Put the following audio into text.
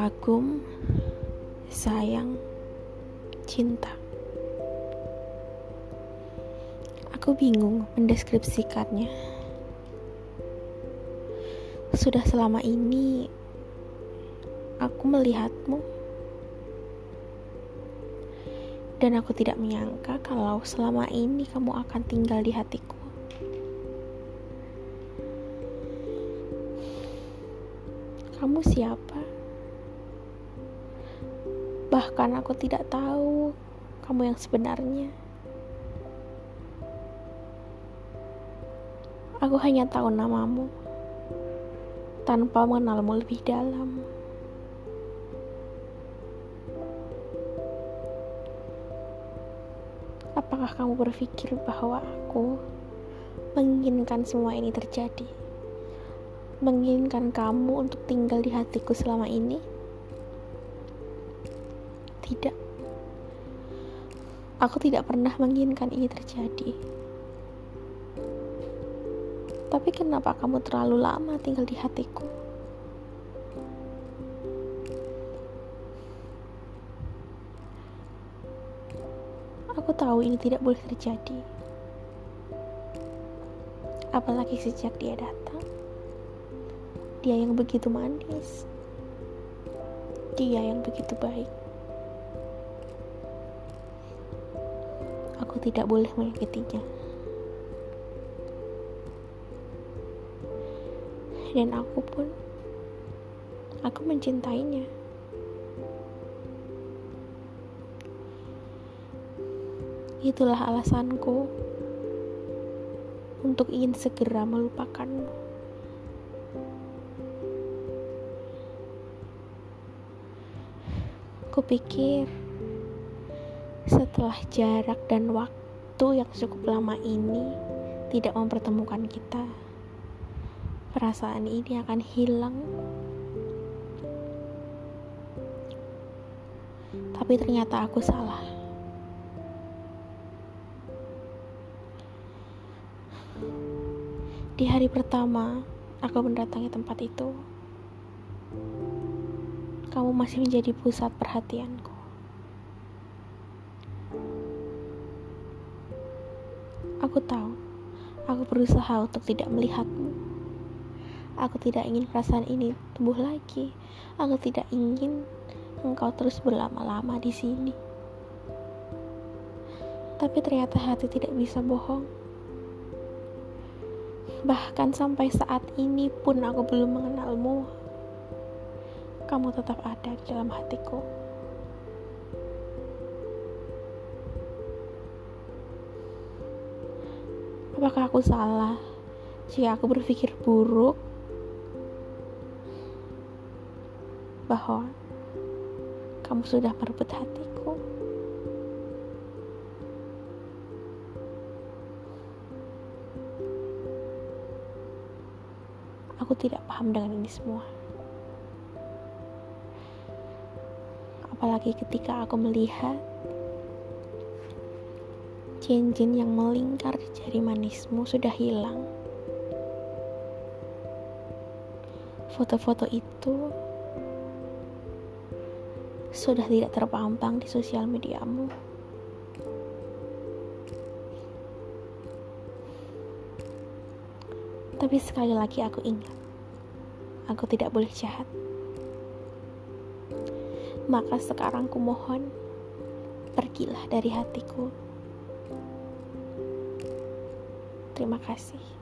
kagum, sayang, cinta. Aku bingung mendeskripsikannya. Sudah selama ini aku melihatmu dan aku tidak menyangka kalau selama ini kamu akan tinggal di hatiku. Kamu siapa? Bahkan aku tidak tahu kamu yang sebenarnya. Aku hanya tahu namamu tanpa mengenalmu lebih dalam. Apakah kamu berpikir bahwa aku menginginkan semua ini terjadi? menginginkan kamu untuk tinggal di hatiku selama ini? Tidak. Aku tidak pernah menginginkan ini terjadi. Tapi kenapa kamu terlalu lama tinggal di hatiku? Aku tahu ini tidak boleh terjadi. Apalagi sejak dia datang dia yang begitu manis, dia yang begitu baik. Aku tidak boleh menyakitinya, dan aku pun aku mencintainya. Itulah alasanku untuk ingin segera melupakanmu. Kupikir setelah jarak dan waktu yang cukup lama ini tidak mempertemukan kita, perasaan ini akan hilang. Tapi ternyata aku salah. Di hari pertama aku mendatangi tempat itu kamu masih menjadi pusat perhatianku. Aku tahu, aku berusaha untuk tidak melihatmu. Aku tidak ingin perasaan ini tumbuh lagi. Aku tidak ingin engkau terus berlama-lama di sini. Tapi ternyata hati tidak bisa bohong. Bahkan sampai saat ini pun aku belum mengenalmu kamu tetap ada di dalam hatiku. Apakah aku salah jika aku berpikir buruk bahwa kamu sudah merebut hatiku? Aku tidak paham dengan ini semua. apalagi ketika aku melihat cincin yang melingkar di jari manismu sudah hilang. Foto-foto itu sudah tidak terpampang di sosial mediamu. Tapi sekali lagi aku ingat, aku tidak boleh jahat. Maka sekarang ku mohon, pergilah dari hatiku. Terima kasih.